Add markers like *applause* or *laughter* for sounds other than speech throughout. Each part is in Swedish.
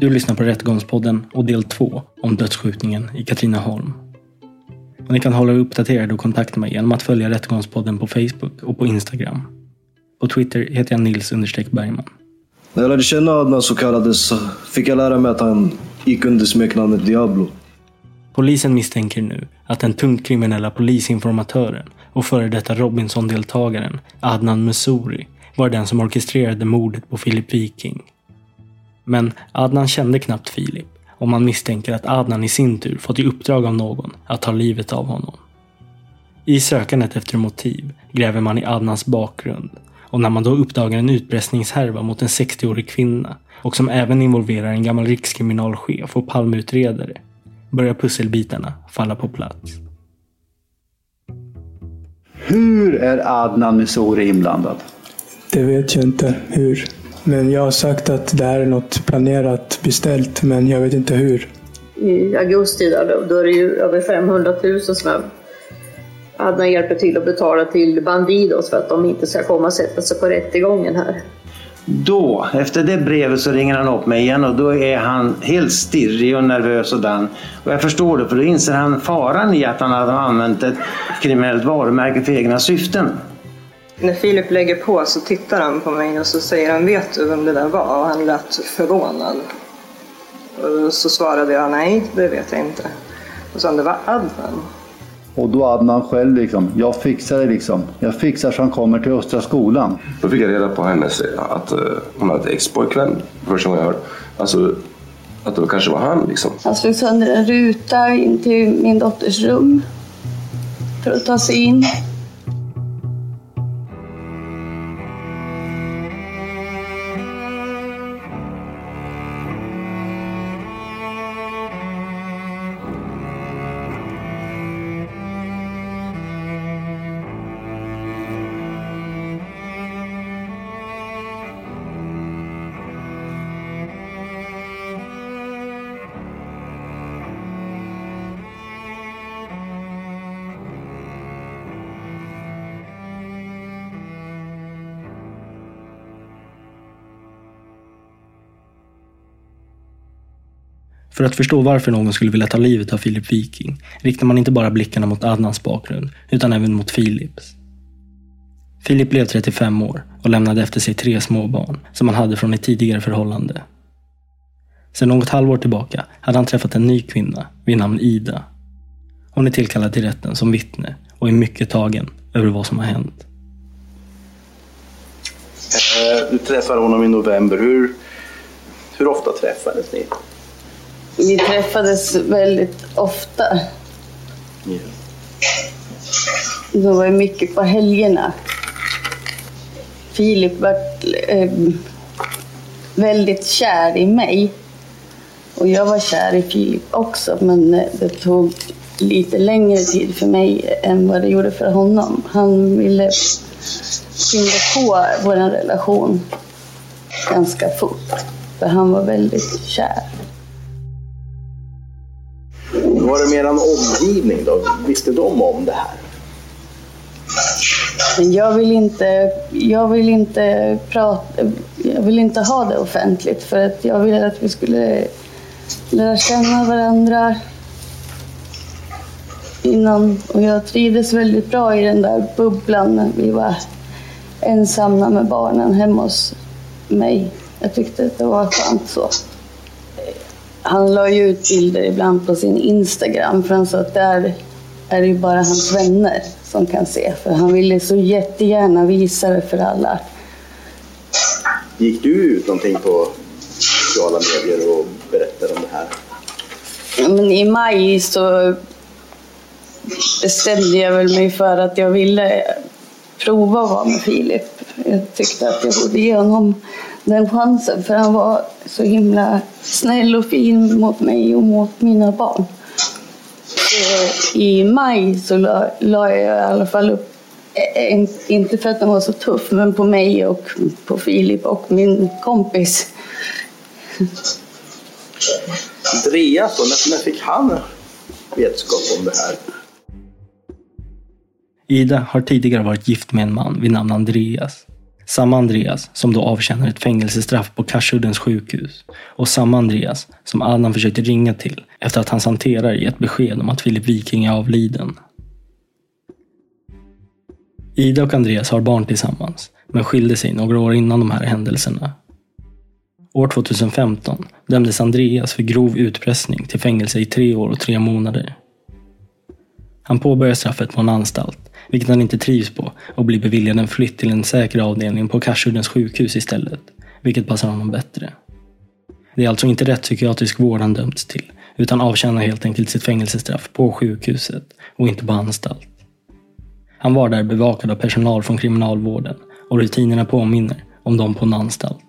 Du lyssnar på Rättegångspodden och del 2 om dödsskjutningen i Katrineholm. Och ni kan hålla er uppdaterade och kontakta mig genom att följa Rättegångspodden på Facebook och på Instagram. På Twitter heter jag Nils Bergman. När jag lärde känna Adnan så kallades fick jag lära mig att han gick under smeknamnet Diablo. Polisen misstänker nu att den tungt kriminella polisinformatören och före detta Robinson-deltagaren Adnan Messouri var den som orkestrerade mordet på Philip Viking men Adnan kände knappt Filip och man misstänker att Adnan i sin tur fått i uppdrag av någon att ta livet av honom. I sökandet efter motiv gräver man i Adnans bakgrund och när man då uppdagar en utpressningshärva mot en 60-årig kvinna och som även involverar en gammal rikskriminalchef och palmutredare börjar pusselbitarna falla på plats. Hur är Adnan Messouri inblandad? Det vet jag inte. Hur? Men jag har sagt att det här är något planerat, beställt, men jag vet inte hur. I augusti där, då är det ju över 500 000 som Adnan hjälper till att betala till Bandidos för att de inte ska komma och sätta sig på rättegången här. Då, efter det brevet så ringer han upp mig igen och då är han helt stirrig och nervös och dan. Och jag förstår det för då inser han faran i att han hade använt ett kriminellt varumärke för egna syften. När Filip lägger på så tittar han på mig och så säger han vet du vem det där var? Och han lät förvånad. Och så svarade jag nej, det vet jag inte. Och så sa han det var Adnan. Och då Adnan själv liksom, jag fixar det liksom. Jag fixar så han kommer till Östra skolan. Då fick jag reda på hennes, att uh, hon hade ex-pojkvän. Första gången jag hörde. Alltså, att det kanske var han liksom. Han slog sönder en ruta in till min dotters rum. För att ta sig in. För att förstå varför någon skulle vilja ta livet av Filip Viking riktar man inte bara blickarna mot Adnans bakgrund, utan även mot Filips. Filip blev 35 år och lämnade efter sig tre småbarn som han hade från ett tidigare förhållande. Sedan något halvår tillbaka hade han träffat en ny kvinna vid namn Ida. Hon är tillkallad till rätten som vittne och är mycket tagen över vad som har hänt. Eh, du träffade honom i november. Hur, hur ofta träffades ni? Vi träffades väldigt ofta. Yeah. Det var mycket på helgerna. Filip var eh, väldigt kär i mig. Och jag var kär i Filip också, men det tog lite längre tid för mig än vad det gjorde för honom. Han ville skynda på vår relation ganska fort. För han var väldigt kär. Var det mer en omgivning då? Visste de om det här? Jag vill inte, jag vill inte prata, jag vill inte ha det offentligt för att jag ville att vi skulle lära känna varandra innan. Och jag trivdes väldigt bra i den där bubblan när vi var ensamma med barnen hemma hos mig. Jag tyckte att det var skönt så. Han la ju ut bilder ibland på sin Instagram för han sa att där är det ju bara hans vänner som kan se. För han ville så jättegärna visa det för alla. Gick du ut någonting på sociala medier och berättade om det här? Ja, men I maj så bestämde jag väl mig för att jag ville prova att vara med Filip. Jag tyckte att jag borde ge honom den chansen för han var så himla snäll och fin mot mig och mot mina barn. Så I maj så la, la jag i alla fall upp, en, inte för att den var så tuff, men på mig och på Filip och min kompis. Andreas då, när, när fick han vetskap om det här? Ida har tidigare varit gift med en man vid namn Andreas. Samma Andreas som då avtjänar ett fängelsestraff på Karsuddens sjukhus. Och samma Andreas som Adnan försökte ringa till efter att hans hanterare gett besked om att Filip Viking är avliden. Ida och Andreas har barn tillsammans, men skilde sig några år innan de här händelserna. År 2015 dömdes Andreas för grov utpressning till fängelse i tre år och tre månader. Han påbörjar straffet på en anstalt vilket han inte trivs på och blir beviljad en flytt till en säker avdelning på Karsuddens sjukhus istället, vilket passar honom bättre. Det är alltså inte rätt psykiatrisk vård han dömts till, utan avtjänar helt enkelt sitt fängelsestraff på sjukhuset och inte på anstalt. Han var där bevakad av personal från kriminalvården och rutinerna påminner om de på en anstalt.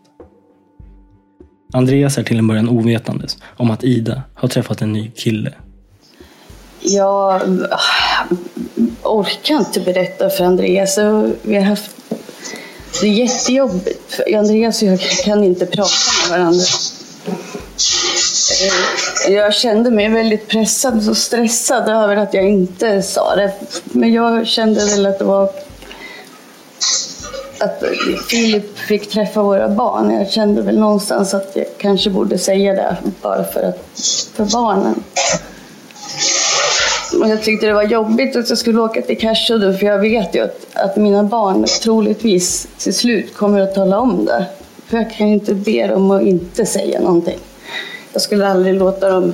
Andreas är till en början ovetandes om att Ida har träffat en ny kille. Jag ah, orkar inte berätta för Andreas. Vi har haft det är jättejobbigt. Andreas och jag kan inte prata med varandra. Eh, jag kände mig väldigt pressad och stressad över att jag inte sa det. Men jag kände väl att det var att Filip fick träffa våra barn. Jag kände väl någonstans att jag kanske borde säga det bara för, att, för barnen. Och jag tyckte det var jobbigt att jag skulle åka till Karsudden för jag vet ju att, att mina barn troligtvis till slut kommer att tala om det. För jag kan ju inte be dem att inte säga någonting. Jag skulle aldrig låta dem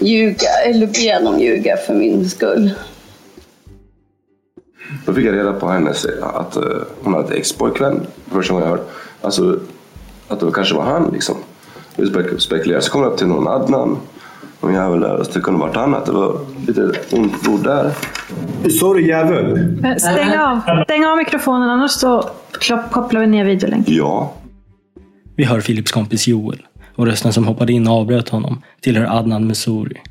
ljuga eller be dem ljuga för min skull. Då fick jag reda på hennes att eh, hon hade ett ex-pojkvän första gången jag hörde. Alltså att det kanske var han liksom. Vi spekulerade. Så kom det upp till någon Adnan någon jävel där. det kunde varit annat. Det var lite ont blod där. Sa du jävel? Stäng av, stäng av mikrofonen annars så kopplar vi ner videolänken. Ja. Vi hör Philips kompis Joel och rösten som hoppade in och avbröt honom tillhör Adnan Messouri.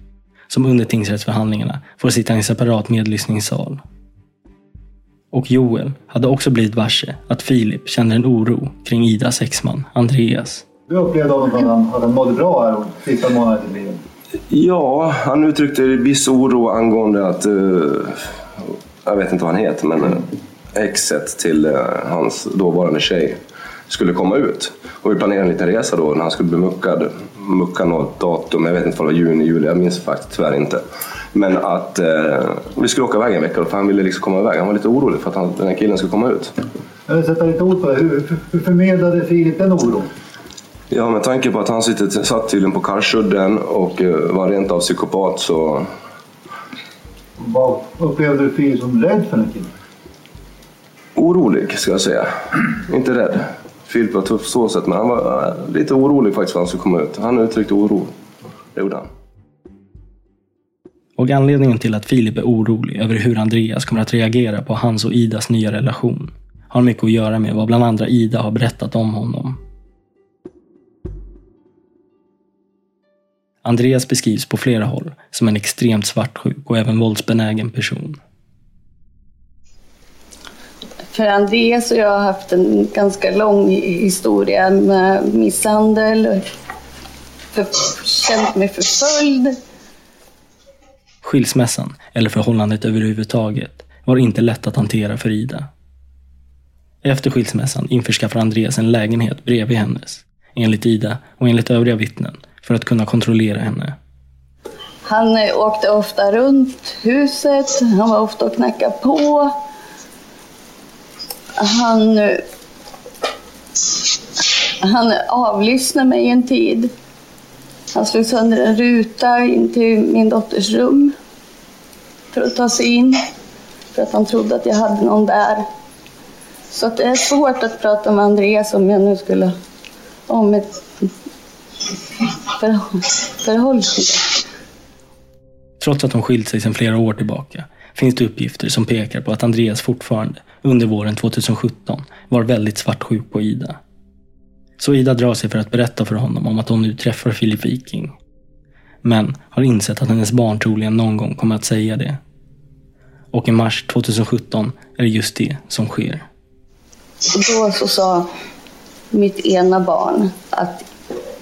Som under tingsrättsförhandlingarna får sitta i en separat medlyssningssal. Och Joel hade också blivit varse att Filip kände en oro kring Idas exman Andreas. Du upplevde honom att han, att han mådde bra här sista månaden i? Ja, han uttryckte viss oro angående att, uh, jag vet inte vad han heter, men uh, exet till uh, hans dåvarande tjej skulle komma ut. Och vi planerade en liten resa då när han skulle bli muckad. Mucka något datum, jag vet inte om det var juni, juli, jag minns faktiskt tyvärr inte. Men att eh, vi skulle åka iväg en vecka för han ville liksom komma iväg. Han var lite orolig för att han, den här killen skulle komma ut. Jag vill sätta lite ord på det. Hur, hur förmedlade Filip den oron? Ja, med tanke på att han sitter, satt tydligen på Karlsudden och uh, var rent av psykopat så... Vad upplevde du Filip som rädd för den killen? Orolig, ska jag säga. Inte rädd. Filip var tuff så sätt, men han var uh, lite orolig faktiskt för att han skulle komma ut. Han uttryckte oro. Det gjorde han. Och anledningen till att Filip är orolig över hur Andreas kommer att reagera på hans och Idas nya relation har mycket att göra med vad bland andra Ida har berättat om honom. Andreas beskrivs på flera håll som en extremt svartsjuk och även våldsbenägen person. För Andreas och jag har haft en ganska lång historia med misshandel, för, känt mig förföljd. Skilsmässan, eller förhållandet överhuvudtaget, var inte lätt att hantera för Ida. Efter skilsmässan införskaffar Andreas en lägenhet bredvid hennes, enligt Ida och enligt övriga vittnen, för att kunna kontrollera henne. Han eh, åkte ofta runt huset, han var ofta och knackade på. Han, eh, han avlyssnade mig en tid. Han slog sönder en ruta in till min dotters rum för att ta sig in. För att han trodde att jag hade någon där. Så att det är svårt att prata med Andreas om jag nu skulle om ett för, förhållande. Trots att de skilt sig sedan flera år tillbaka finns det uppgifter som pekar på att Andreas fortfarande, under våren 2017, var väldigt svartsjuk på Ida. Så Ida drar sig för att berätta för honom om att hon nu träffar Filip Viking. Men har insett att hennes barn troligen någon gång kommer att säga det. Och i mars 2017 är det just det som sker. Och då så sa mitt ena barn att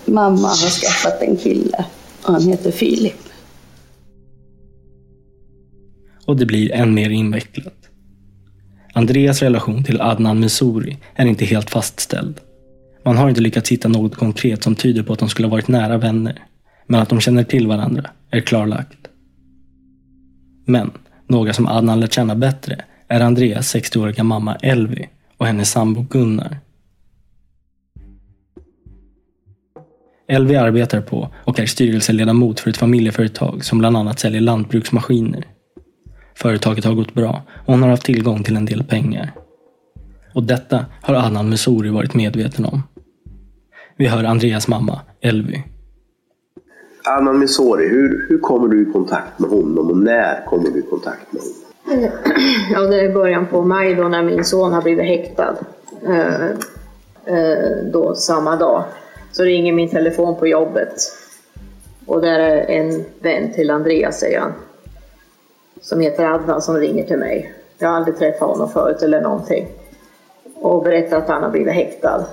mamma har skaffat en kille och han heter Filip. Och det blir än mer invecklat. Andreas relation till Adnan Mesuri är inte helt fastställd. Man har inte lyckats hitta något konkret som tyder på att de skulle ha varit nära vänner. Men att de känner till varandra är klarlagt. Men några som Adnan lärt känna bättre är Andreas 60-åriga mamma Elvi och hennes sambo Gunnar. Elvi arbetar på och är styrelseledamot för ett familjeföretag som bland annat säljer lantbruksmaskiner. Företaget har gått bra och hon har haft tillgång till en del pengar. Och detta har Adnan Mesuri varit medveten om. Vi hör Andreas mamma, Elvi. Adnan Mesori, hur, hur kommer du i kontakt med honom och när kommer du i kontakt med honom? Ja, det är början på maj då när min son har blivit häktad. Eh, eh, då samma dag. Så ringer min telefon på jobbet. Och där är en vän till Andreas, säger han. Som heter Adnan som ringer till mig. Jag har aldrig träffat honom förut eller någonting. Och berättar att han har blivit häktad.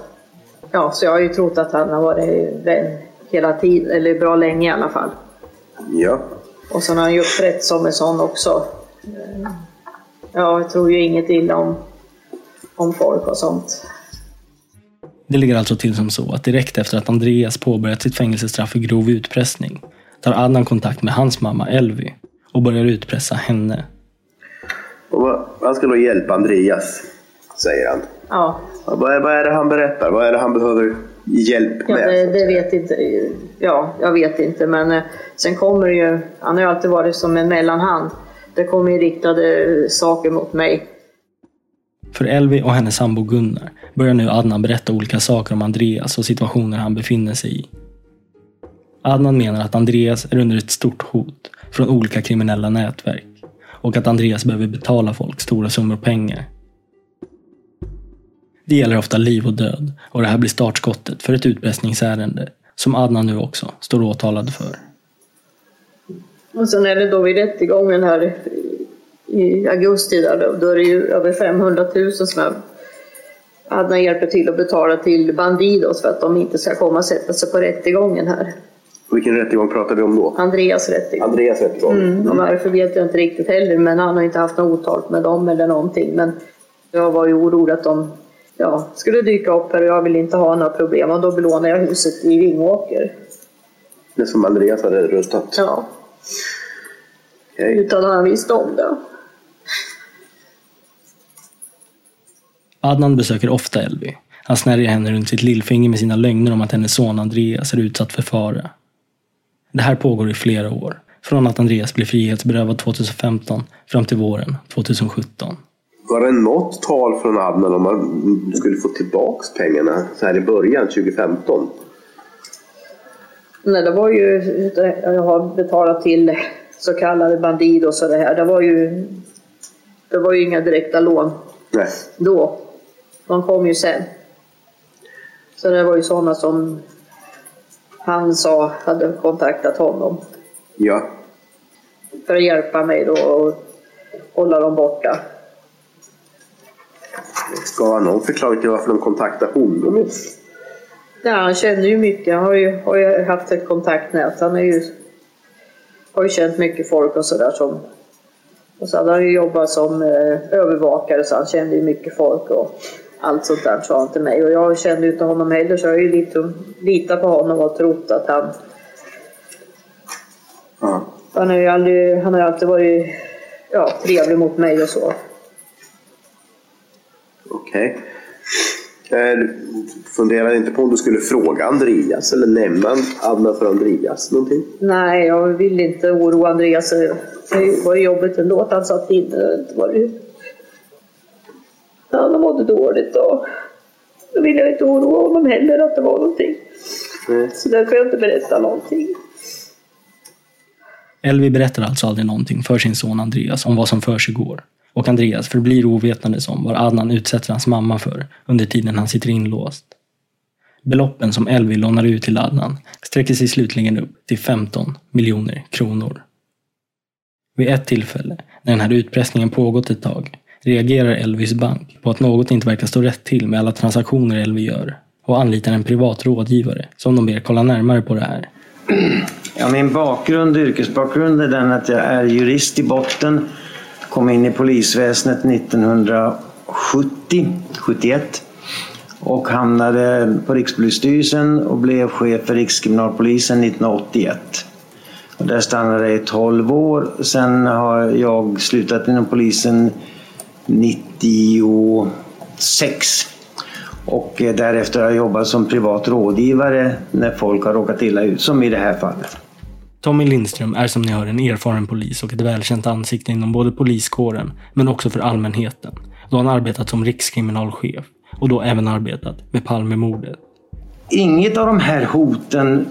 Ja, så jag har ju trott att han har varit vän hela tiden, eller bra länge i alla fall. Ja. Och sen har han ju uppträtt som en sån också. Ja, jag tror ju inget illa om, om folk och sånt. Det ligger alltså till som så att direkt efter att Andreas påbörjat sitt fängelsestraff för grov utpressning tar Adnan kontakt med hans mamma Elvi och börjar utpressa henne. Och vad- han ska då hjälpa Andreas, säger han. Ja, Vad är, vad är det han berättar? Vad är det han behöver hjälp ja med? det, det vet inte Ja, jag vet inte. Men eh, sen kommer det ju, han har ju alltid varit som en mellanhand. Det kommer ju riktade saker mot mig. För Elvi och hennes sambo Gunnar börjar nu Adnan berätta olika saker om Andreas och situationer han befinner sig i. Adnan menar att Andreas är under ett stort hot från olika kriminella nätverk och att Andreas behöver betala folk stora summor pengar. Det gäller ofta liv och död och det här blir startskottet för ett utpressningsärende som Adnan nu också står åtalad för. Och sen är det då vid rättegången här i augusti där, då, då är det ju över 500 000 som Adnan hjälper till att betala till Bandidos för att de inte ska komma och sätta sig på rättegången här. Vilken rättegång pratar vi om då? Andreas rättegång. Andreas rättegång. Mm, och varför vet jag inte riktigt heller, men han har inte haft något otalt med dem eller någonting. Men jag var ju orolig att de ja, skulle dyka upp här och jag ville inte ha några problem. Och då belånade jag huset i Vingåker. Det som Andreas hade rustat? Ja. Okej. Utan att han visste om det. Adnan besöker ofta Elvi. Han snärjer henne runt sitt lillfinger med sina lögner om att hennes son Andreas är utsatt för fara. Det här pågår i flera år. Från att Andreas blev frihetsberövad 2015 fram till våren 2017. Var det något tal från Adnan om att du skulle få tillbaks pengarna så här i början, 2015? Nej, det var ju, jag har betalat till så kallade Bandidos och det här. Det var ju, det var ju inga direkta lån Nej. då. De kom ju sen. Så det var ju sådana som han sa hade kontaktat honom Ja. för att hjälpa mig då och hålla dem borta. Ska han någon förklaring till varför de kontaktade honom? Ja, han känner ju mycket. Han har ju, har ju haft ett kontaktnät. Han är ju, har ju känt mycket folk och sådär. Som, och så hade han ju jobbat som eh, övervakare så han kände ju mycket folk och allt sånt där sa han till mig. Och jag kände ju inte honom heller så jag har ju lite, litat på honom och trott att han... Han har ju aldrig, han har alltid varit ja, trevlig mot mig och så. Okej. Okay. Funderar inte på om du skulle fråga Andreas eller nämna Adnan för Andreas någonting? Nej, jag vill inte oroa Andreas. Det var ju jobbigt ändå att han satt inne. Det var ju... Han mådde dåligt och då vill jag inte oroa honom heller att det var någonting. Nej. Så därför har jag inte berättat någonting. Elvi berättar alltså aldrig någonting för sin son Andreas om vad som försiggår. Och Andreas förblir ovetandes om vad Adnan utsätter hans mamma för under tiden han sitter inlåst. Beloppen som Elvi lånar ut till Adnan sträcker sig slutligen upp till 15 miljoner kronor. Vid ett tillfälle, när den här utpressningen pågått ett tag, reagerar Elvis bank på att något inte verkar stå rätt till med alla transaktioner Elvi gör och anlitar en privat rådgivare som de ber kolla närmare på det här. Ja, min bakgrund, yrkesbakgrund är den att jag är jurist i botten. Kom in i polisväsendet 1970, 71 och hamnade på Rikspolisstyrelsen och blev chef för Rikskriminalpolisen 1981. Och där stannade jag i 12 år. Sen har jag slutat inom polisen 96. Och eh, därefter har jag jobbat som privat rådgivare när folk har råkat illa ut, som i det här fallet. Tommy Lindström är som ni hör en erfaren polis och ett välkänt ansikte inom både poliskåren, men också för allmänheten, då han arbetat som rikskriminalchef och då även arbetat med Palmemordet. Inget av de här hoten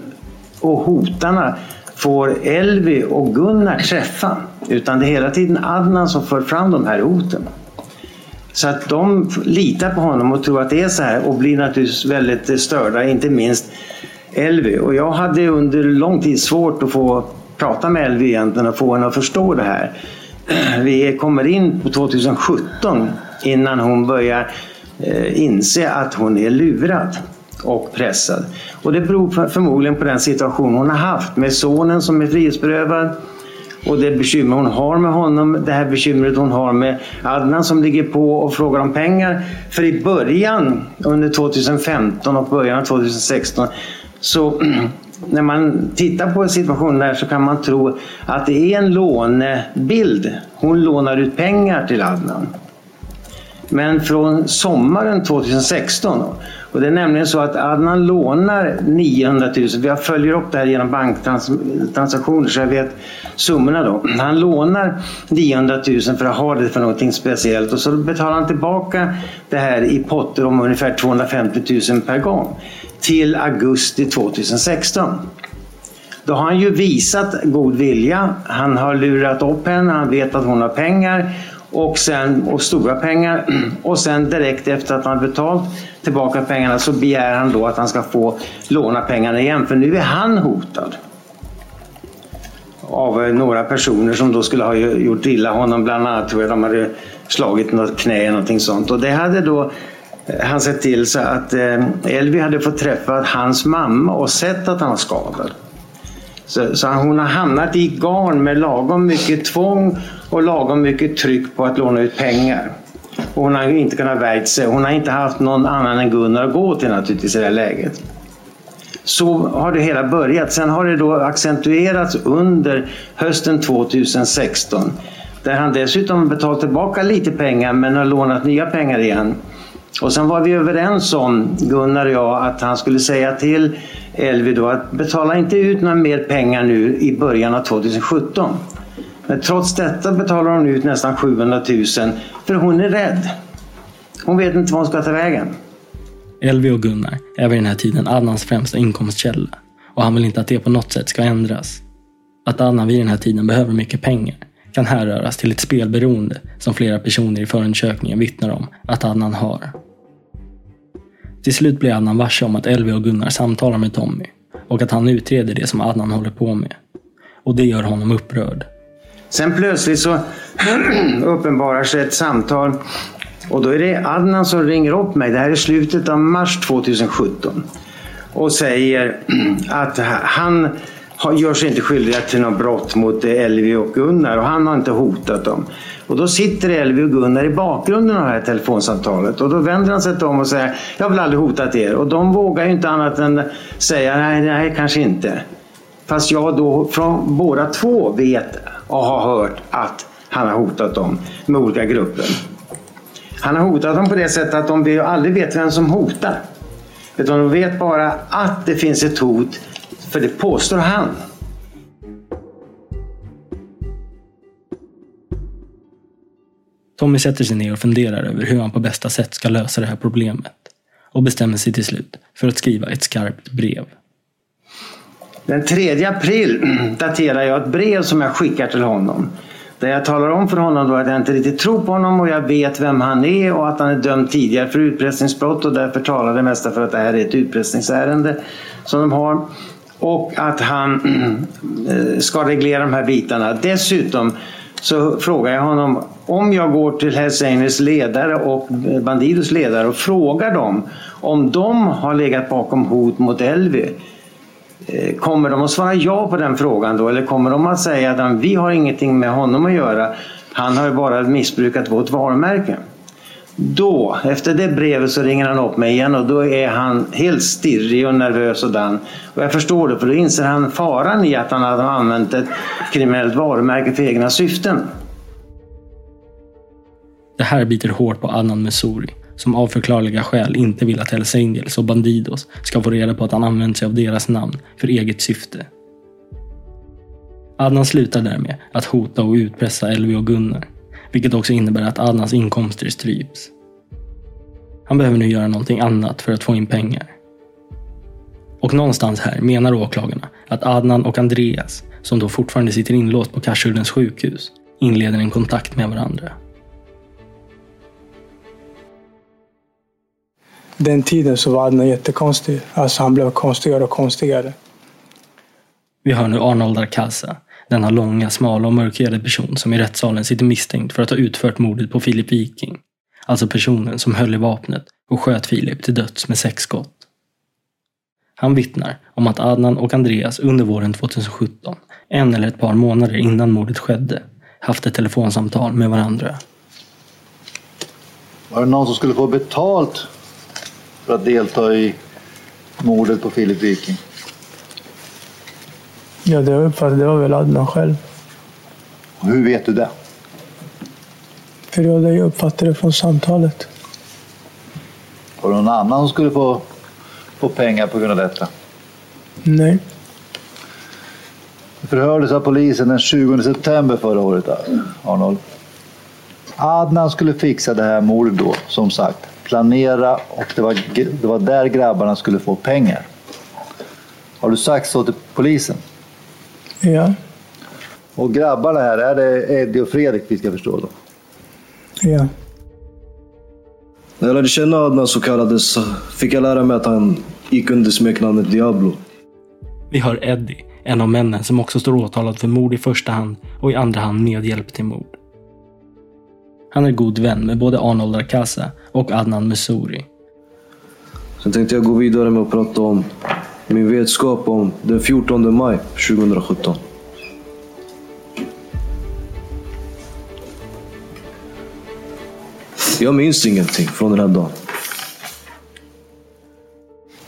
och hotarna får Elvi och Gunnar träffa, utan det är hela tiden Adnan som för fram de här hoten. Så att de litar på honom och tror att det är så här och blir naturligtvis väldigt störda, inte minst Elvi. Och jag hade under lång tid svårt att få prata med Elvi egentligen och få henne att förstå det här. *clears throat* Vi kommer in på 2017 innan hon börjar eh, inse att hon är lurad och pressad. Och det beror förmodligen på den situation hon har haft med sonen som är frihetsberövad och det bekymmer hon har med honom, det här bekymret hon har med Adnan som ligger på och frågar om pengar. För i början, under 2015 och början av 2016, så *clears throat* när man tittar på situationen där så kan man tro att det är en lånebild. Hon lånar ut pengar till Adnan. Men från sommaren 2016 och det är nämligen så att Adnan lånar 900 000. Vi följer upp det här genom banktransaktioner så jag vet summorna då. Han lånar 900 000 för att ha det för någonting speciellt och så betalar han tillbaka det här i potter om ungefär 250 000 per gång till augusti 2016. Då har han ju visat god vilja. Han har lurat upp henne, han vet att hon har pengar och, sen, och stora pengar. *clears throat* Och sen direkt efter att han betalt tillbaka pengarna så begär han då att han ska få låna pengarna igen för nu är han hotad. Av eh, några personer som då skulle ha gjort illa honom. Bland annat tror jag de hade slagit något knä eller någonting sånt. Och det hade då eh, han sett till så att eh, Elvi hade fått träffa hans mamma och sett att han var skadad. Så, så, hon har hamnat i garn med lagom mycket tvång och lagom mycket tryck på att låna ut pengar. Och hon har ju inte kunnat värja sig. Hon har inte haft någon annan än Gunnar att gå till naturligtvis i det här läget. Så har det hela börjat. Sen har det då accentuerats under hösten 2016. Där han dessutom betalat tillbaka lite pengar men har lånat nya pengar igen. Och sen var vi överens om, Gunnar och jag, att han skulle säga till Elvi då att betala inte ut några mer pengar nu i början av 2017. Men trots detta betalar hon ut nästan 700 000 för hon är rädd. Hon vet inte vad hon ska ta vägen. Elvi och Gunnar är vid den här tiden Adnans främsta inkomstkälla och han vill inte att det på något sätt ska ändras. Att Adnan vid den här tiden behöver mycket pengar kan härröras till ett spelberoende som flera personer i förundersökningen vittnar om att Adnan har. Till slut blir Adnan varse om att Elvi och Gunnar samtalar med Tommy och att han utreder det som Adnan håller på med. Och det gör honom upprörd. Sen plötsligt så *clears throat* uppenbarar sig ett samtal och då är det Adnan som ringer upp mig. Det här är slutet av mars 2017. Och säger *clears throat* att han gör sig inte skyldig till något brott mot Elvi och Gunnar och han har inte hotat dem. Och då sitter Elvi och Gunnar i bakgrunden av det här telefonsamtalet och då vänder han sig till dem och säger jag har väl aldrig hotat er och de vågar ju inte annat än säga nej, nej, kanske inte. Fast jag då från båda två vet och har hört att han har hotat dem med olika grupper. Han har hotat dem på det sättet att de aldrig vet vem som hotar. Utan de vet bara att det finns ett hot, för det påstår han. Tommy sätter sig ner och funderar över hur han på bästa sätt ska lösa det här problemet. Och bestämmer sig till slut för att skriva ett skarpt brev. Den 3 april *clears throat* daterar jag ett brev som jag skickar till honom. Där jag talar om för honom då att jag inte riktigt tror på honom och jag vet vem han är och att han är dömd tidigare för utpressningsbrott och därför talar det mesta för att det här är ett utpressningsärende som de har. Och att han *clears throat* eh, ska reglera de här bitarna. Dessutom så frågar jag honom om jag går till Hells Angels ledare och Bandidos ledare och frågar dem om de har legat bakom hot mot Elvi. Eh, kommer de att svara ja på den frågan då eller kommer de att säga att vi har ingenting med honom att göra. Han har ju bara missbrukat vårt varumärke. Då, efter det brevet så ringer han upp mig igen och då är han helt stirrig och nervös och dan. Och jag förstår det för då inser han faran i att han hade använt ett kriminellt varumärke för egna syften. Det här biter hårt på Adnan Messouri som av förklarliga skäl inte vill att Hells Angels och Bandidos ska få reda på att han använt sig av deras namn för eget syfte. Adnan slutar därmed att hota och utpressa Elvi och Gunnar, vilket också innebär att Adnans inkomster stryps. Han behöver nu göra någonting annat för att få in pengar. Och någonstans här menar åklagarna att Adnan och Andreas, som då fortfarande sitter inlåst på Karsuddens sjukhus, inleder en kontakt med varandra. Den tiden så var Adnan jättekonstig. Alltså han blev konstigare och konstigare. Vi hör nu Arnold Arcasa, denna långa, smala och mörkhyade person som i rättssalen sitter misstänkt för att ha utfört mordet på Filip Viking. Alltså personen som höll i vapnet och sköt Filip till döds med sex skott. Han vittnar om att Adnan och Andreas under våren 2017, en eller ett par månader innan mordet skedde, haft ett telefonsamtal med varandra. Var det någon som skulle få betalt för att delta i mordet på Filip Viking? Ja, det uppfattade det var väl Adnan själv. Och hur vet du det? För det var det jag uppfattade från samtalet. Var det någon annan som skulle få, få pengar på grund av detta? Nej. Du förhördes av polisen den 20 september förra året, Arnold. Adnan skulle fixa det här mordet då, som sagt. Planera och det var, det var där grabbarna skulle få pengar. Har du sagt så till polisen? Ja. Och grabbarna här, är det Eddie och Fredrik vi ska förstå då? Ja. När jag lärde känna Adnan så kallades fick jag lära mig att han gick under smeknamnet Diablo. Vi hör Eddie, en av männen som också står åtalad för mord i första hand och i andra hand medhjälp till mord. Han är god vän med både Arnold Arcasa och Adnan Messouri. Sen tänkte jag gå vidare med att prata om min vetskap om den 14 maj 2017. Jag minns ingenting från den här dagen.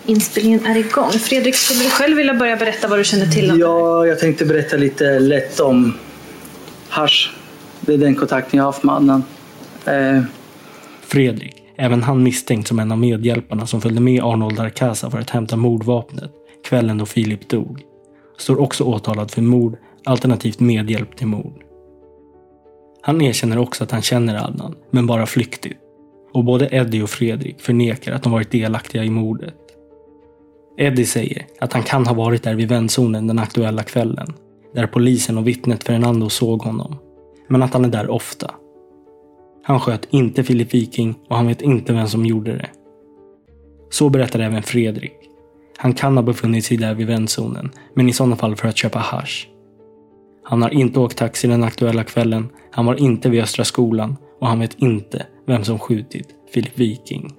Inspelningen är igång. Fredrik, skulle du själv vilja börja berätta vad du känner till om Ja, jag tänkte berätta lite lätt om hash. Det är den kontakten jag har haft med Adnan. Eh, Fredrik, även han misstänkt som en av medhjälparna som följde med Arnold Arcasa för att hämta mordvapnet kvällen då Filip dog, står också åtalad för mord alternativt medhjälp till mord. Han erkänner också att han känner Adnan, men bara flyktigt. Och både Eddie och Fredrik förnekar att de varit delaktiga i mordet. Eddie säger att han kan ha varit där vid vändzonen den aktuella kvällen, där polisen och vittnet Fernando såg honom. Men att han är där ofta. Han sköt inte Filip Viking och han vet inte vem som gjorde det. Så berättar även Fredrik. Han kan ha befunnit sig där vid vändzonen, men i sådana fall för att köpa hash. Han har inte åkt taxi den aktuella kvällen, han var inte vid Östra skolan och han vet inte vem som skjutit Filip Viking.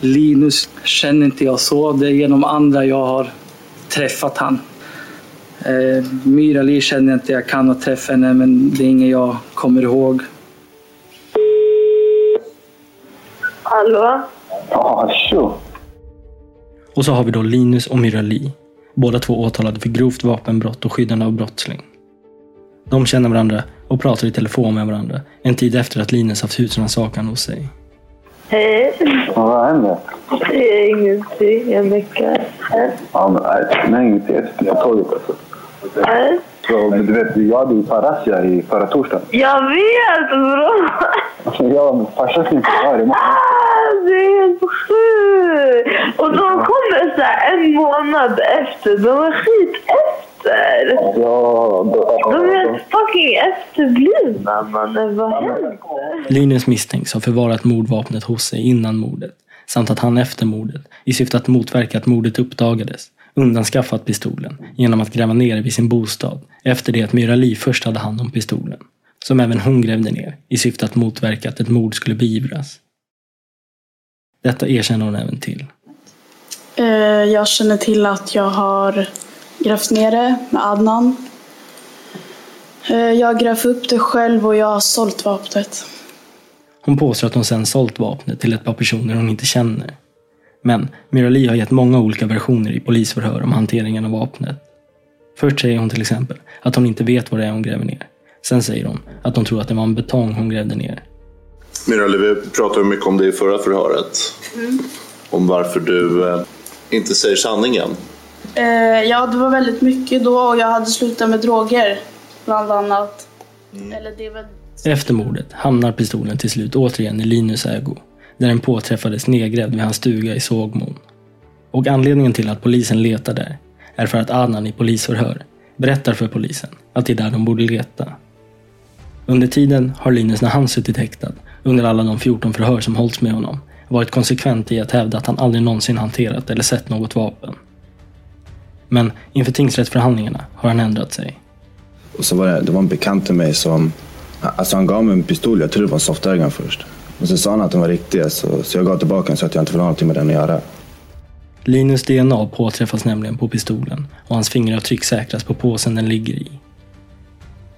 Linus känner inte jag så. Det är genom andra jag har träffat han. Eh, Myra Li känner jag inte. Jag kan ha träffat henne men det är ingen jag kommer ihåg. Hallå? Ja, tjo. Och så har vi då Linus och Myra Li. Båda två åtalade för grovt vapenbrott och skyddande av brottsling. De känner varandra och pratar i telefon med varandra en tid efter att Linus haft husrannsakan hos sig. Hej. Vad händer? Det är ingenting. Jag meckar. Ja, men nej, nej inget efter på torget alltså. Nej. Så, men du vet, jag hade ju razzia i förra torsdagen. Jag vet bro! *laughs* Ja, farsan ska inte vara här imorgon. Ah, det är helt sjukt! Och de kommer så här en månad efter. De är skit efter. Ja, då, De är helt fucking efterblivna mannen. Vad händer? Linus misstänks ha förvarat mordvapnet hos sig innan mordet samt att han efter mordet, i syfte att motverka att mordet uppdagades, undanskaffat pistolen genom att gräva ner vid sin bostad efter det att Myra Li först hade hand om pistolen, som även hon grävde ner i syfte att motverka att ett mord skulle beivras. Detta erkänner hon även till. Eh, Jag känner till att jag har grävt ner det med Adnan. Eh, Jag grävt upp det själv och jag har sålt vapnet. Hon påstår att hon sedan sålt vapnet till ett par personer hon inte känner. Men Myra Li har gett många olika versioner i polisförhör om hanteringen av vapnet. Först säger hon till exempel att hon inte vet vad det är hon gräver ner. Sen säger hon att hon tror att det var en betong hon grävde ner. Mirali, vi pratade mycket om det i förra förhöret. Om varför du eh, inte säger sanningen. Eh, Ja, det var väldigt mycket då och jag hade slutat med droger. Bland annat. Eller det väl... Efter mordet hamnar pistolen till slut återigen i Linus ägo, där den påträffades nedgrävd vid hans stuga i Sågmon. Och anledningen till att polisen letar där är för att Adnan i polisförhör berättar för polisen att det är där de borde leta. Under tiden har Linus när han suttit häktad, under alla de 14 förhör som hållits med honom, varit konsekvent i att hävda att han aldrig någonsin hanterat eller sett något vapen. Men inför tingsrättsförhandlingarna har han ändrat sig. Och så var det, det var en bekant till mig som, alltså han gav mig en pistol, jag trodde det var en softairgun först. Och så sa han att den var riktig, så, så jag gav tillbaka den så att jag inte får ha någonting med den att göra. Linus DNA påträffas nämligen på pistolen och hans fingeravtryck säkras på påsen den ligger i.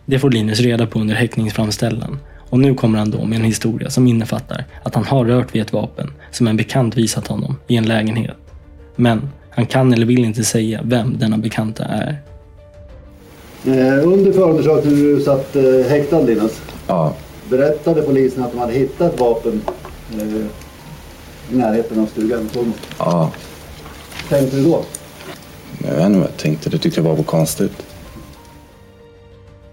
Det får Linus reda på under häktningsframställan och nu kommer han då med en historia som innefattar att han har rört vid ett vapen som en bekant visat honom i en lägenhet. Men han kan eller vill inte säga vem denna bekanta är. Eh, Under förundersökningen du satt eh, häktad Linus, Ja, berättade polisen att de hade hittat vapen eh, i närheten av stugan? Ja. tänkte du då? Jag vet inte vad jag tänkte, det tyckte jag var konstigt.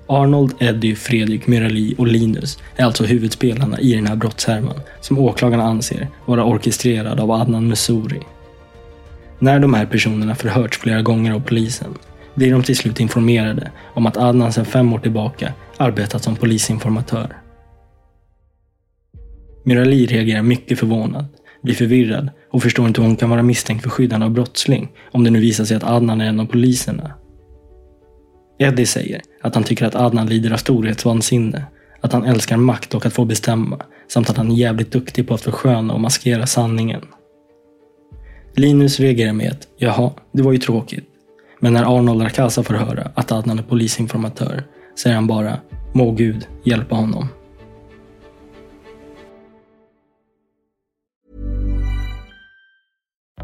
Arnold, Eddie, Fredrik, Myrali och Linus är alltså huvudspelarna i den här brottshärvan som åklagarna anser vara orkestrerad av Adnan Messouri. När de här personerna förhörts flera gånger av polisen blir de till slut informerade om att Adnan sedan fem år tillbaka arbetat som polisinformatör. Murali reagerar mycket förvånad, blir förvirrad och förstår inte hur hon kan vara misstänkt för skyddande av brottsling om det nu visar sig att Adnan är en av poliserna. Eddie säger att han tycker att Adnan lider av storhetsvansinne, att han älskar makt och att få bestämma, samt att han är jävligt duktig på att försköna och maskera sanningen. Linus reagerar med ett “jaha, det var ju tråkigt”. Men när Arnold Rakasa får höra att Adnan är polisinformatör säger han bara “må Gud hjälpa honom”.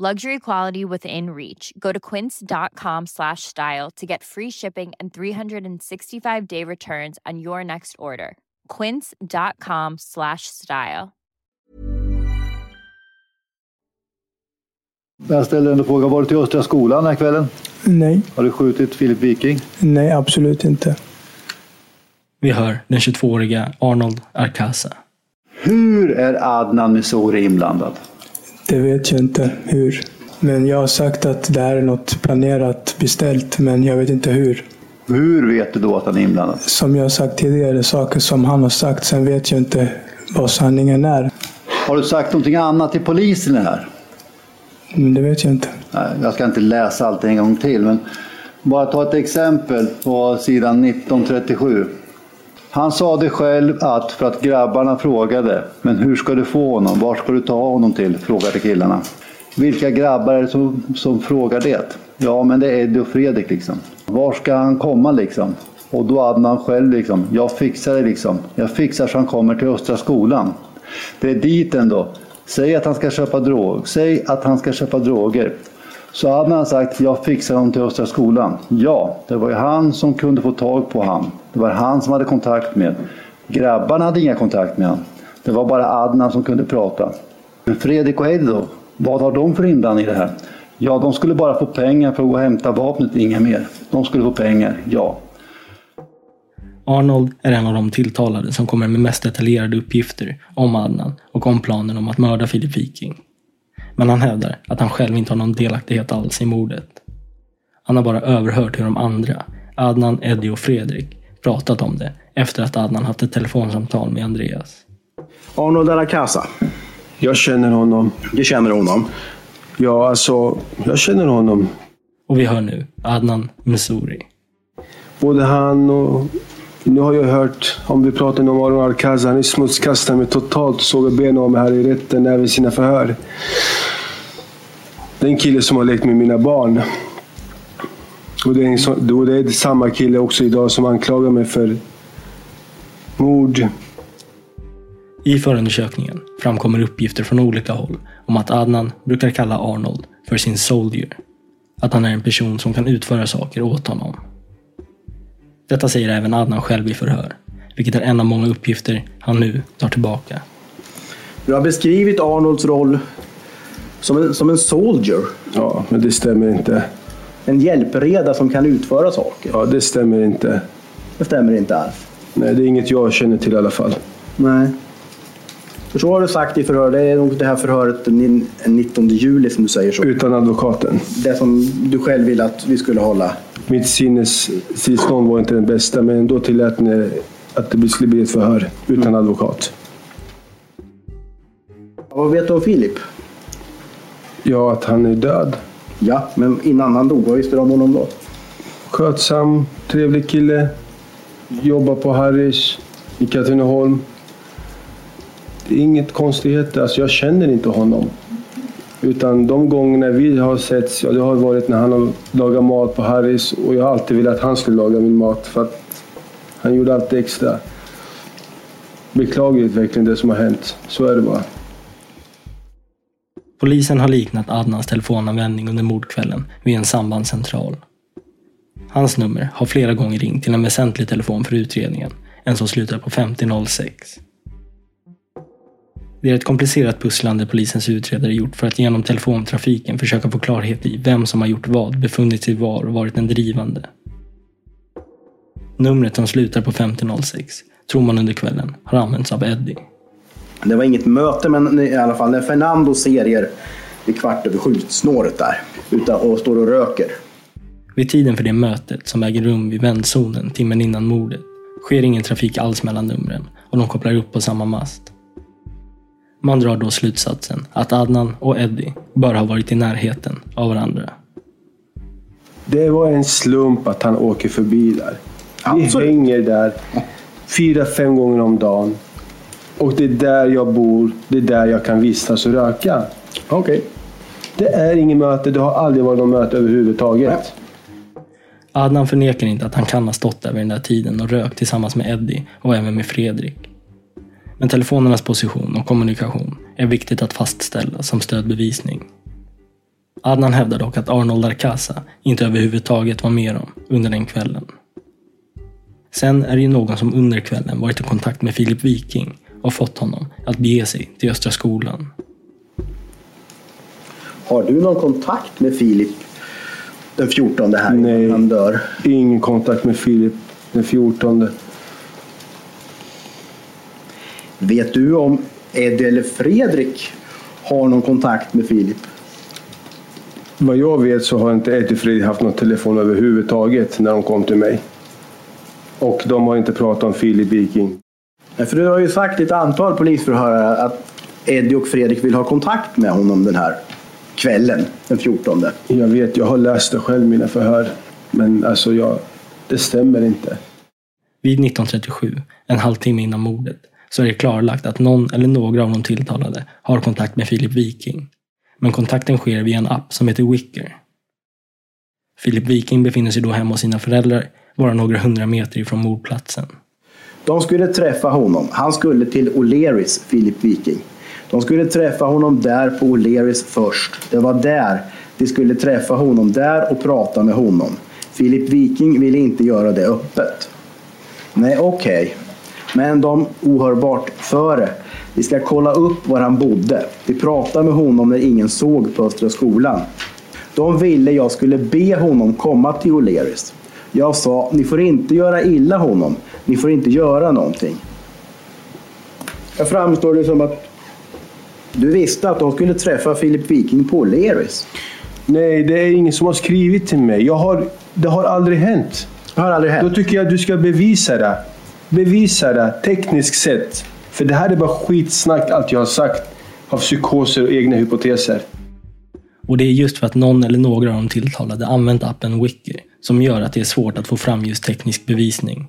Luxury quality within reach. Go to quince.com slash style to get free shipping and 365 day returns on your next order. Quince.com slash style. Jag ställer en fråga. Var du till Östra skolan den här kvällen? Nej. Har du skjutit Filip Viking? Nej, absolut inte. Vi hör den 22-åriga Arnold Arcasa. Hur är Adnan Messouri inblandad? Det vet jag inte hur. Men jag har sagt att det här är något planerat, beställt, men jag vet inte hur. Hur vet du då att han är inblandad? Som jag har sagt tidigare, saker som han har sagt. Sen vet jag inte vad sanningen är. Har du sagt någonting annat till polisen här? Men det vet jag inte. Nej, jag ska inte läsa allt en gång till, men bara ta ett exempel på sidan 1937. Han sa det själv att för att grabbarna frågade, men hur ska du få honom? Var ska du ta honom till? frågade killarna. Vilka grabbar är det som, som frågar det? Ja, men det är Eddie och Fredrik liksom. Var ska han komma liksom? Och då hade han själv liksom, jag fixar det liksom. Jag fixar så han kommer till Östra skolan. Det är dit ändå. Säg att han ska köpa drog. Säg att han ska köpa droger. Så hade han sagt, jag fixar honom till Östra skolan. Ja, det var ju han som kunde få tag på han. Det var han som hade kontakt med. Grabbarna hade inga kontakt med han. Det var bara Adnan som kunde prata. Men Fredrik och Eddie då? Vad har de för inblandning i det här? Ja, de skulle bara få pengar för att gå och hämta vapnet, inga mer. De skulle få pengar, ja. Arnold är en av de tilltalade som kommer med mest detaljerade uppgifter om Adnan och om planen om att mörda Filip Viking. Men han hävdar att han själv inte har någon delaktighet alls i mordet. Han har bara överhört hur de andra, Adnan, Eddie och Fredrik, pratat om det efter att Adnan haft ett telefonsamtal med Andreas. Arnold Aracasa. Jag känner honom. Du känner honom? Ja, alltså, jag känner honom. Och vi hör nu Adnan Messouri. Både han och... Nu har jag hört, om vi pratar om Arnold Arakaza, han är smutskastad mig totalt och sågar benen av mig här i rätten, även sina förhör. Det är en kille som har lekt med mina barn. Och det är, en så, och det är samma kille också idag som anklagar mig för mord. I förundersökningen framkommer uppgifter från olika håll om att Adnan brukar kalla Arnold för sin soldier. Att han är en person som kan utföra saker åt honom. Detta säger även Adnan själv i förhör, vilket är en av många uppgifter han nu tar tillbaka. Du har beskrivit Arnolds roll som en, som en soldier. Ja, men det stämmer inte. En hjälpreda som kan utföra saker. Ja, det stämmer inte. Det stämmer inte alls. Nej, det är inget jag känner till i alla fall. Nej. För så har du sagt i förhör. Det är nog det här förhöret den 19 juli som du säger så. Utan advokaten. Det som du själv ville att vi skulle hålla. Mitt sinnestillstånd var inte den bästa, men ändå tillät ni att det skulle bli ett förhör utan advokat. Vad vet du om Filip? Ja, att han är död. Ja, men innan han dog, vad visste du om honom då? Skötsam, trevlig kille. Jobbar på Harris i Katrineholm. Det är inget konstigheter. Alltså, jag känner inte honom. Utan de gångerna vi har setts, ja, det har varit när han har lagat mat på Harris och jag har alltid velat att han skulle laga min mat för att han gjorde allt extra. Beklagligt verkligen det som har hänt. Så är det bara. Polisen har liknat Adnans telefonanvändning under mordkvällen vid en sambandscentral. Hans nummer har flera gånger ringt till en väsentlig telefon för utredningen, en som slutar på 5006. Det är ett komplicerat pusslande polisens utredare gjort för att genom telefontrafiken försöka få klarhet i vem som har gjort vad, befunnit sig var och varit den drivande. Numret som slutar på 5006 tror man under kvällen har använts av Eddie. Det var inget möte, men i alla fall när Fernando ser er vid kvart över sju-snåret där utan, och står och röker. Vid tiden för det mötet, som äger rum vid vändzonen timmen innan mordet, sker ingen trafik alls mellan numren och de kopplar upp på samma mast. Man drar då slutsatsen att Adnan och Eddie bör ha varit i närheten av varandra. Det var en slump att han åker förbi där. Vi Absolut. hänger där fyra, fem gånger om dagen. Och det är där jag bor. Det är där jag kan vistas och röka. Okej. Det är inget möte. Det har aldrig varit något möte överhuvudtaget. Adnan förnekar inte att han kan ha stått där vid den där tiden och rökt tillsammans med Eddie och även med Fredrik. Men telefonernas position och kommunikation är viktigt att fastställa som stödbevisning. Adnan hävdar dock att Arnold Arcasa inte överhuvudtaget var med dem under den kvällen. Sen är det ju någon som under kvällen varit i kontakt med Filip Viking och fått honom att bege sig till Östra skolan. Har du någon kontakt med Filip den 14 här Nej. han dör? Ingen kontakt med Filip den 14. Vet du om Eddie eller Fredrik har någon kontakt med Filip? Vad jag vet så har inte Eddie och Fredrik haft någon telefon överhuvudtaget när de kom till mig. Och de har inte pratat om Filip Viking. Nej, För du har ju sagt i ett antal polisförhör att Eddie och Fredrik vill ha kontakt med honom den här kvällen den 14. Jag vet, jag har läst det själv mina förhör. Men alltså, jag, det stämmer inte. Vid 1937, en halvtimme innan mordet, så är det klarlagt att någon eller några av de tilltalade har kontakt med Filip Viking. Men kontakten sker via en app som heter Wicker. Filip Viking befinner sig då hemma hos sina föräldrar, bara några hundra meter ifrån mordplatsen. De skulle träffa honom. Han skulle till O'Learys, Filip Viking. De skulle träffa honom där på O'Learys först. Det var där de skulle träffa honom där och prata med honom. Filip Viking ville inte göra det öppet. Nej, okej. Men de ohörbart före. Vi ska kolla upp var han bodde. Vi pratade med honom när ingen såg på Östra skolan. De ville jag skulle be honom komma till O'Learys. Jag sa, ni får inte göra illa honom. Ni får inte göra någonting. Jag framstår det som att du visste att de skulle träffa Filip Viking på O'Learys. Nej, det är ingen som har skrivit till mig. Jag har, det har aldrig hänt. Det har aldrig hänt? Då tycker jag att du ska bevisa det. Bevisa det tekniskt sett. För det här är bara skitsnack allt jag har sagt. Av psykoser och egna hypoteser. Och det är just för att någon eller några av de tilltalade använt appen Wicker som gör att det är svårt att få fram just teknisk bevisning.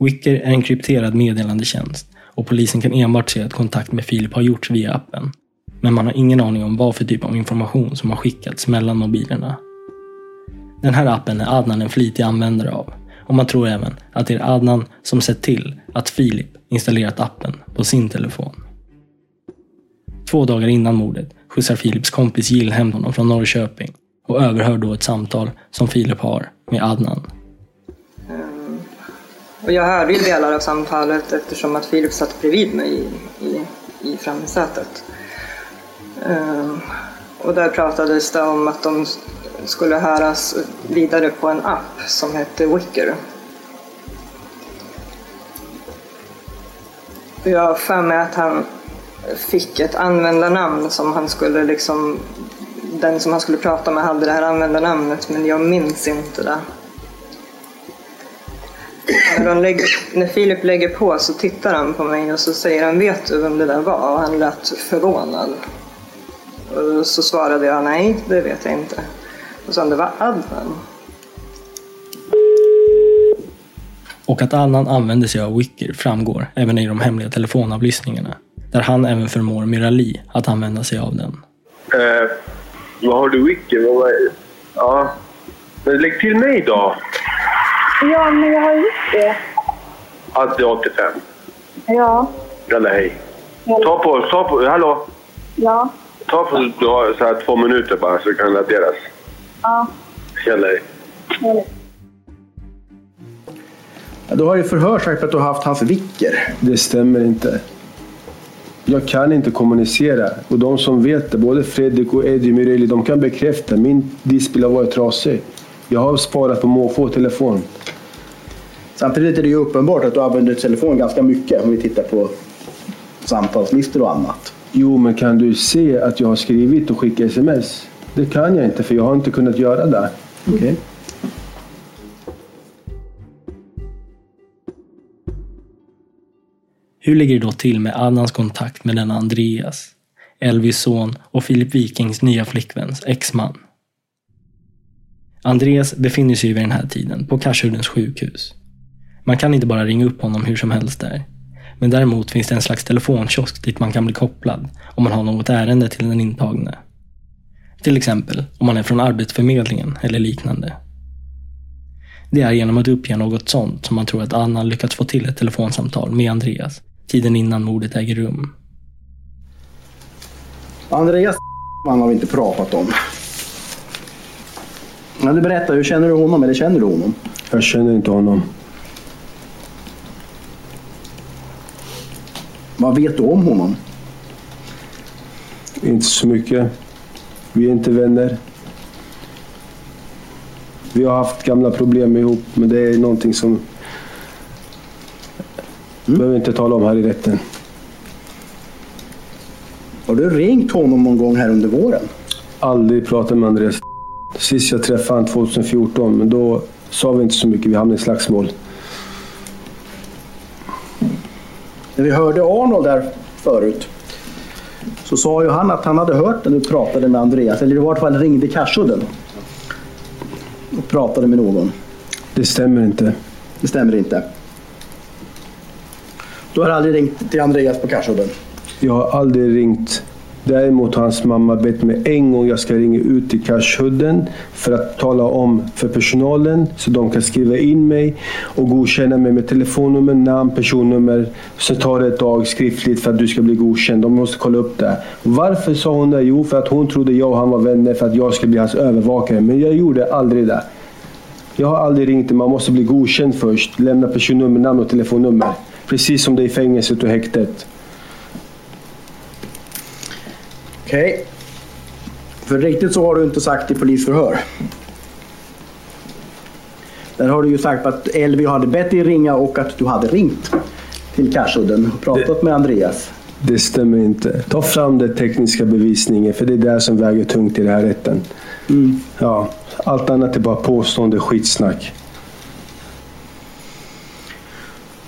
Wicker är en krypterad meddelandetjänst och polisen kan enbart se att kontakt med Filip har gjorts via appen. Men man har ingen aning om vad för typ av information som har skickats mellan mobilerna. Den här appen är Adnan en flitig användare av och man tror även att det är Adnan som sett till att Filip installerat appen på sin telefon. Två dagar innan mordet skjutsar Filips kompis Jill hem honom från Norrköping och överhör då ett samtal som Filip har med Adnan. Och jag hörde ju delar av samtalet eftersom att Filip satt bredvid mig i, i, i framsätet. Ehm, och där pratades det om att de skulle höras vidare på en app som hette Wicker. Jag har för mig att han fick ett användarnamn som han skulle liksom den som han skulle prata med hade det här användarnamnet men jag minns inte det. När, de lägger, när Filip lägger på så tittar han på mig och så säger han vet du vem det där var? Och han lät förvånad. Och så svarade jag nej, det vet jag inte. Och han det var Adnan. Och att Adnan använder sig av Wicker framgår även i de hemliga telefonavlyssningarna. Där han även förmår Mirali att använda sig av den. Eh, vad har du Wicke? Vad var det? Ja. Men lägg till mig då. Ja, men jag har gjort det. Att det är 85. Ja. Jalla hej. Ta på, ta på. Hallå? Ja. Ta för du har så här två minuter bara så det kan raderas. Ja. Känner dig. Du har ju förhör sagt att du har haft hans vicker. Det stämmer inte. Jag kan inte kommunicera. Och de som vet det, både Fredrik och Eddie Myreli, de kan bekräfta. Min display har varit trasig. Jag har sparat på måfå telefon. Samtidigt är det ju uppenbart att du använder telefon ganska mycket om vi tittar på samtalslistor och annat. Jo, men kan du se att jag har skrivit och skickat sms? Det kan jag inte, för jag har inte kunnat göra det. Okej. Hur ligger det då till med Adnans kontakt med denna Andreas? Elvis son och Filip Wikings nya flickväns exman. Andreas befinner sig vid den här tiden på Karsuddens sjukhus. Man kan inte bara ringa upp honom hur som helst där. Men däremot finns det en slags telefonkiosk dit man kan bli kopplad om man har något ärende till den intagne. Till exempel om man är från Arbetsförmedlingen eller liknande. Det är genom att uppge något sånt som man tror att Anna lyckats få till ett telefonsamtal med Andreas tiden innan mordet äger rum. Andreas man har vi inte pratat om. Ja, du berättar, hur känner du honom eller känner du honom? Jag känner inte honom. Vad vet du om honom? Inte så mycket. Vi är inte vänner. Vi har haft gamla problem ihop, men det är någonting som... Mm. behöver inte tala om här i rätten. Har du ringt honom någon gång här under våren? Aldrig pratat med Andreas. Sist jag träffade honom 2014, men då sa vi inte så mycket. Vi hamnade i slagsmål. När vi hörde Arnold där förut så sa ju han att han hade hört när du pratade med Andreas, eller i vart fall ringde Karsudden och pratade med någon. Det stämmer inte. Det stämmer inte. Du har aldrig ringt till Andreas på Karsudden? Jag har aldrig ringt. Däremot har hans mamma bett mig en gång jag ska ringa ut till Karshudden för att tala om för personalen så de kan skriva in mig och godkänna mig med telefonnummer, namn, personnummer. Så tar det ett tag skriftligt för att du ska bli godkänd. De måste kolla upp det. Varför sa hon det? Jo, för att hon trodde jag och han var vänner för att jag skulle bli hans övervakare. Men jag gjorde aldrig det. Jag har aldrig ringt. Man måste bli godkänd först. Lämna personnummer, namn och telefonnummer. Precis som det är i fängelset och häktet. Okej. För riktigt så har du inte sagt i polisförhör. Där har du ju sagt att Elvi hade bett dig ringa och att du hade ringt till Karsudden och pratat med Andreas. Det stämmer inte. Ta fram den tekniska bevisningen för det är det som väger tungt i den här rätten. Ja, allt annat är bara påstående skitsnack.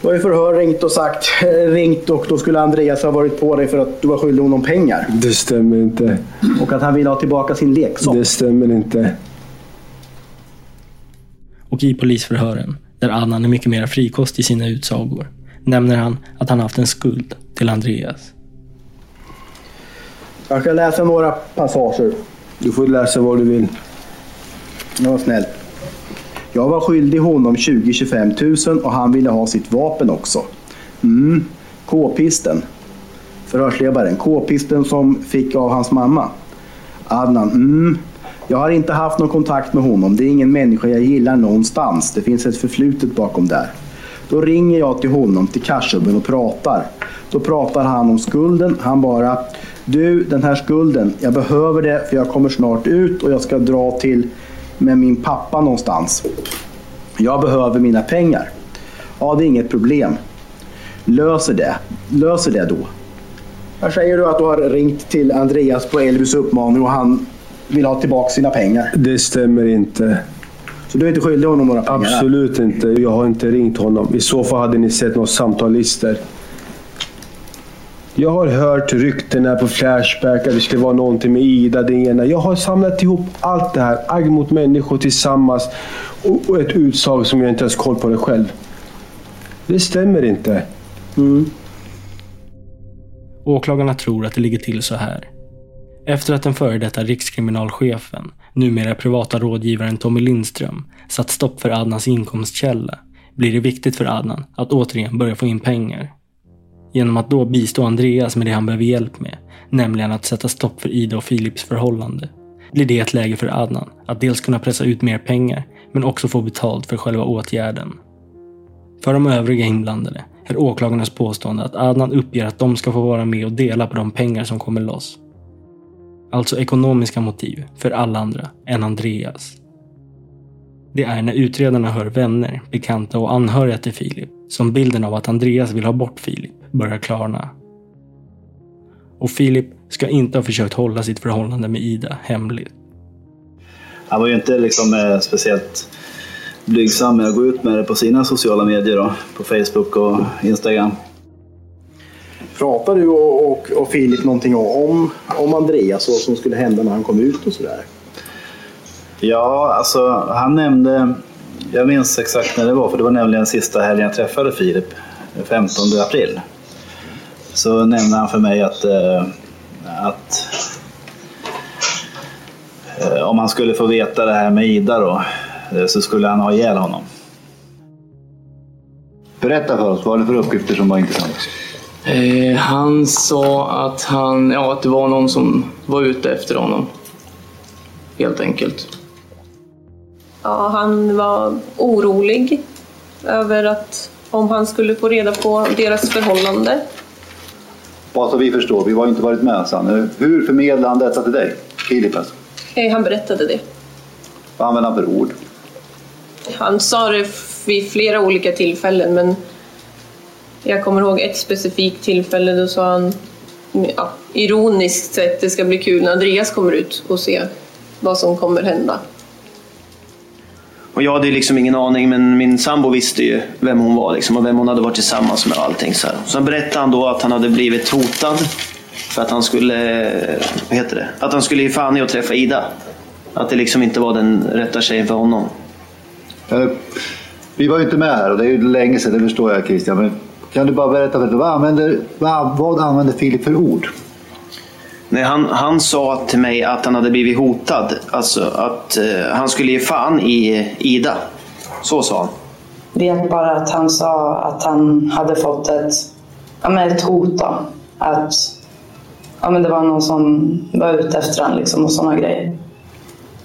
Du har i förhör ringt och sagt, eh, ringt och då skulle Andreas ha varit på dig för att du var skyldig honom pengar. Det stämmer inte. Och att han ville ha tillbaka sin leksak. Det stämmer inte. Och i polisförhören, där Adnan är mycket mer frikostig i sina utsagor, nämner han att han haft en skuld till Andreas. Jag ska läsa några passager. Du får läsa vad du vill. Ja, vad snällt. Jag var skyldig honom 20-25 tusen och han ville ha sitt vapen också. Mm. K-pisten. Förhörsledaren. K-pisten som fick av hans mamma. Adnan. Mm. Jag har inte haft någon kontakt med honom. Det är ingen människa jag gillar någonstans. Det finns ett förflutet bakom där. Då ringer jag till honom, till Karsubben och pratar. Då pratar han om skulden. Han bara, du den här skulden, jag behöver det för jag kommer snart ut och jag ska dra till med min pappa någonstans. Jag behöver mina pengar. Ja, det är inget problem. Löser det. Löser det då. Här säger du att du har ringt till Andreas på Elvis uppmaning och han vill ha tillbaka sina pengar. Det stämmer inte. Så du är inte skyldig honom några pengar? Absolut inte. Jag har inte ringt honom. I så fall hade ni sett några samtalslistor. Jag har hört rykten här på Flashback att det skulle vara någonting med Ida, det ena. Jag har samlat ihop allt det här. Agg mot människor tillsammans. Och och ett utsag som jag inte ens koll på det själv. Det stämmer inte. Åklagarna tror att det ligger till så här. Efter att den före detta rikskriminalchefen, numera privata rådgivaren Tommy Lindström, satt stopp för Adnans inkomstkälla, blir det viktigt för Adnan att återigen börja få in pengar genom att då bistå Andreas med det han behöver hjälp med, nämligen att sätta stopp för Ida och Philips förhållande, blir det ett läge för Adnan att dels kunna pressa ut mer pengar, men också få betalt för själva åtgärden. För de övriga inblandade är åklagarnas påstående att Adnan uppger att de ska få vara med och dela på de pengar som kommer loss. Alltså ekonomiska motiv för alla andra än Andreas. Det är när utredarna hör vänner, bekanta och anhöriga till Filip som bilden av att Andreas vill ha bort Filip börjar klarna. Och Filip ska inte ha försökt hålla sitt förhållande med Ida hemligt. Han var ju inte liksom eh, speciellt blygsam med att gå ut med det på sina sociala medier då, på Facebook och Instagram. Pratar du och, och, och Filip någonting om, om Andreas och vad som skulle hända när han kom ut och sådär? Ja, alltså han nämnde, jag minns exakt när det var, för det var nämligen sista helgen jag träffade Filip, 15 april. Så nämnde han för mig att, eh, att eh, om han skulle få veta det här med Ida då, eh, så skulle han ha ihjäl honom. Berätta för oss, vad var det för uppgifter som var intressanta? Eh, han sa att, han, ja, att det var någon som var ute efter honom. Helt enkelt. Ja, han var orolig över att om han skulle få reda på deras förhållande. Bara så vi förstår, vi har inte varit med sen. Hur förmedlade han detta till dig? Filip alltså? Eh, Han berättade det. Vad använde han för ord? Han sa det vid flera olika tillfällen men jag kommer ihåg ett specifikt tillfälle då sa han ja, ironiskt sett det ska bli kul när Andreas kommer ut och ser vad som kommer hända. Och jag hade ju liksom ingen aning, men min sambo visste ju vem hon var liksom, och vem hon hade varit tillsammans med och allting. Så här. Sen berättade han då att han hade blivit hotad för att han skulle, vad heter det, att han skulle ge fan i att träffa Ida. Att det liksom inte var den rätta tjejen för honom. Eh, vi var ju inte med här och det är ju länge sedan, det förstår jag Christian. Men kan du bara berätta för dig, vad använder, vad, vad använder Filip för ord? Nej, han, han sa till mig att han hade blivit hotad. Alltså att eh, han skulle ge fan i Ida. Så sa han. Vet bara att han sa att han hade fått ett, ja, men ett hot. Då. Att ja, men det var någon som var ute efter honom liksom, och sådana grejer.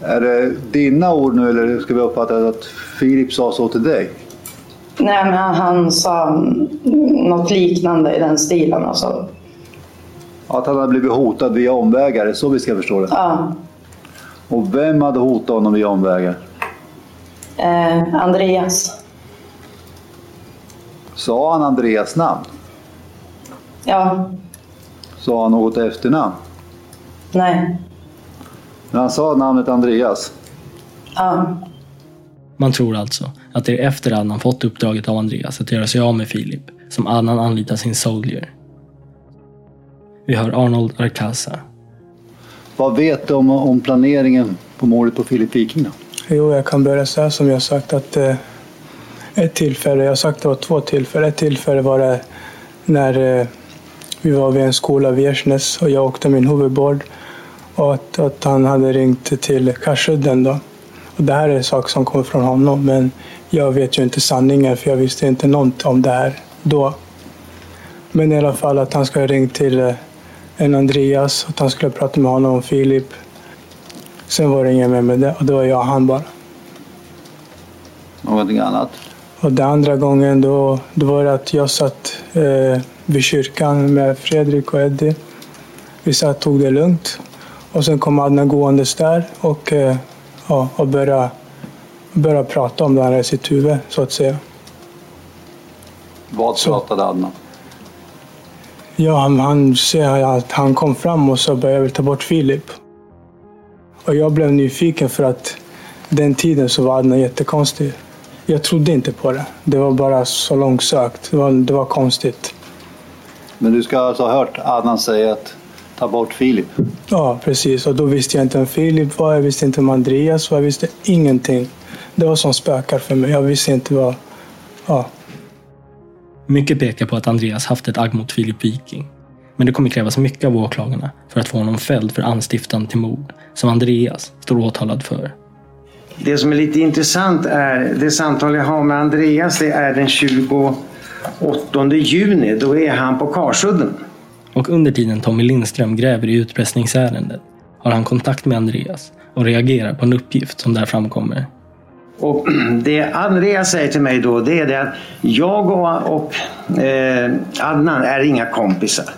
Är det dina ord nu eller ska vi uppfatta att Filip sa så till dig? Nej, men han, han sa något liknande i den stilen. Alltså. Att han hade blivit hotad via omvägar, är det så vi ska förstå det? Ja. Och vem hade hotat honom via omvägar? Eh, Andreas. Sa han Andreas namn? Ja. Sa han något efternamn? Nej. Men han sa namnet Andreas? Ja. Man tror alltså att det är efter Adnan fått uppdraget av Andreas att göra sig av med Filip som Adnan anlitar sin soldier. Vi hör Arnold Arcasa. Vad vet du om, om planeringen på mordet på Filip Viking då? Jo, jag kan börja säga som jag sagt att eh, ett tillfälle, jag har sagt det var två tillfällen. Ett tillfälle var det när eh, vi var vid en skola vid Gärsnäs och jag åkte min huvudbord och att, att han hade ringt till Karsudden då. Och det här är en sak som kommer från honom men jag vet ju inte sanningen för jag visste inte något om det här då. Men i alla fall att han ska ha ringt till en Andreas, att han skulle prata med honom om Filip. Sen var det inget mer med det och det var jag och han bara. Någonting annat? Och den andra gången då, då var det att jag satt eh, vid kyrkan med Fredrik och Eddie. Vi satt och tog det lugnt. Och sen kom Adnan gåendes där och, eh, ja, och började, började prata om det här i sitt huvud, så att säga. Vad pratade Adnan? Ja, han, han säger att han kom fram och sa att jag ta bort Filip. Och jag blev nyfiken för att den tiden så var Adnan jättekonstig. Jag trodde inte på det. Det var bara så långsökt. Det var, det var konstigt. Men du ska alltså ha hört Adnan säga att ta bort Filip? Ja, precis. Och då visste jag inte vem Filip var. Jag visste inte om Andreas var. Jag visste ingenting. Det var som spökar för mig. Jag visste inte vad... Ja. Mycket pekar på att Andreas haft ett agg mot Filip Viking. Men det kommer krävas mycket av åklagarna för att få honom fälld för anstiftan till mord, som Andreas står åtalad för. Det som är lite intressant är det samtal jag har med Andreas. Det är den 28 8 juni, då är han på Karsudden. Och under tiden Tommy Lindström gräver i utpressningsärendet har han kontakt med Andreas och reagerar på en uppgift som där framkommer. Och *clears throat* det Andreas säger till mig då det är det att jag och, och eh, Adnan är inga kompisar.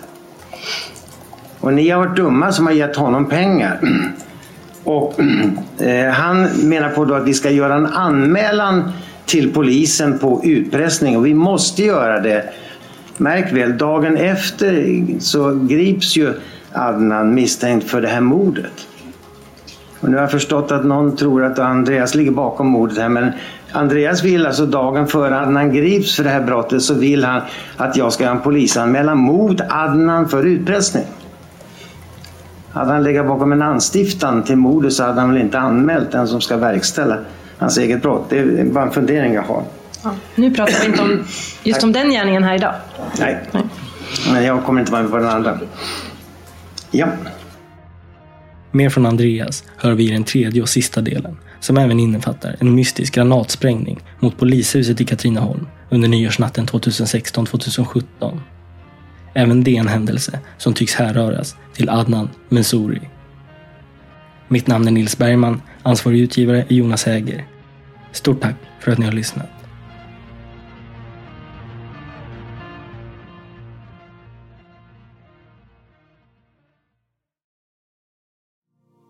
Och ni har varit dumma som har gett honom pengar. *clears throat* Och *clears throat* eh, han menar på då att vi ska göra en anmälan till polisen på utpressning och vi måste göra det. Märk väl, dagen efter så grips ju Adnan misstänkt för det här mordet. Och nu har jag förstått att någon tror att Andreas ligger bakom mordet här men Andreas vill alltså dagen före Adnan grips för det här brottet så vill han att jag ska göra en polisanmälan mot Adnan för utpressning. Hade han legat bakom en anstiftan till mordet så hade han väl inte anmält den som ska verkställa hans eget brott. Det är bara en fundering jag har. Ja, nu pratar vi inte om just om den gärningen här idag. Nej, men jag kommer inte vara med på den andra. Ja. Mer från Andreas hör vi i den tredje och sista delen, som även innefattar en mystisk granatsprängning mot polishuset i Katrineholm under nyårsnatten 2016-2017. Även det är en händelse som tycks härröras till Adnan Mensouri. Mitt namn är Nils Bergman, ansvarig utgivare är Jonas Häger. Stort tack för att ni har lyssnat.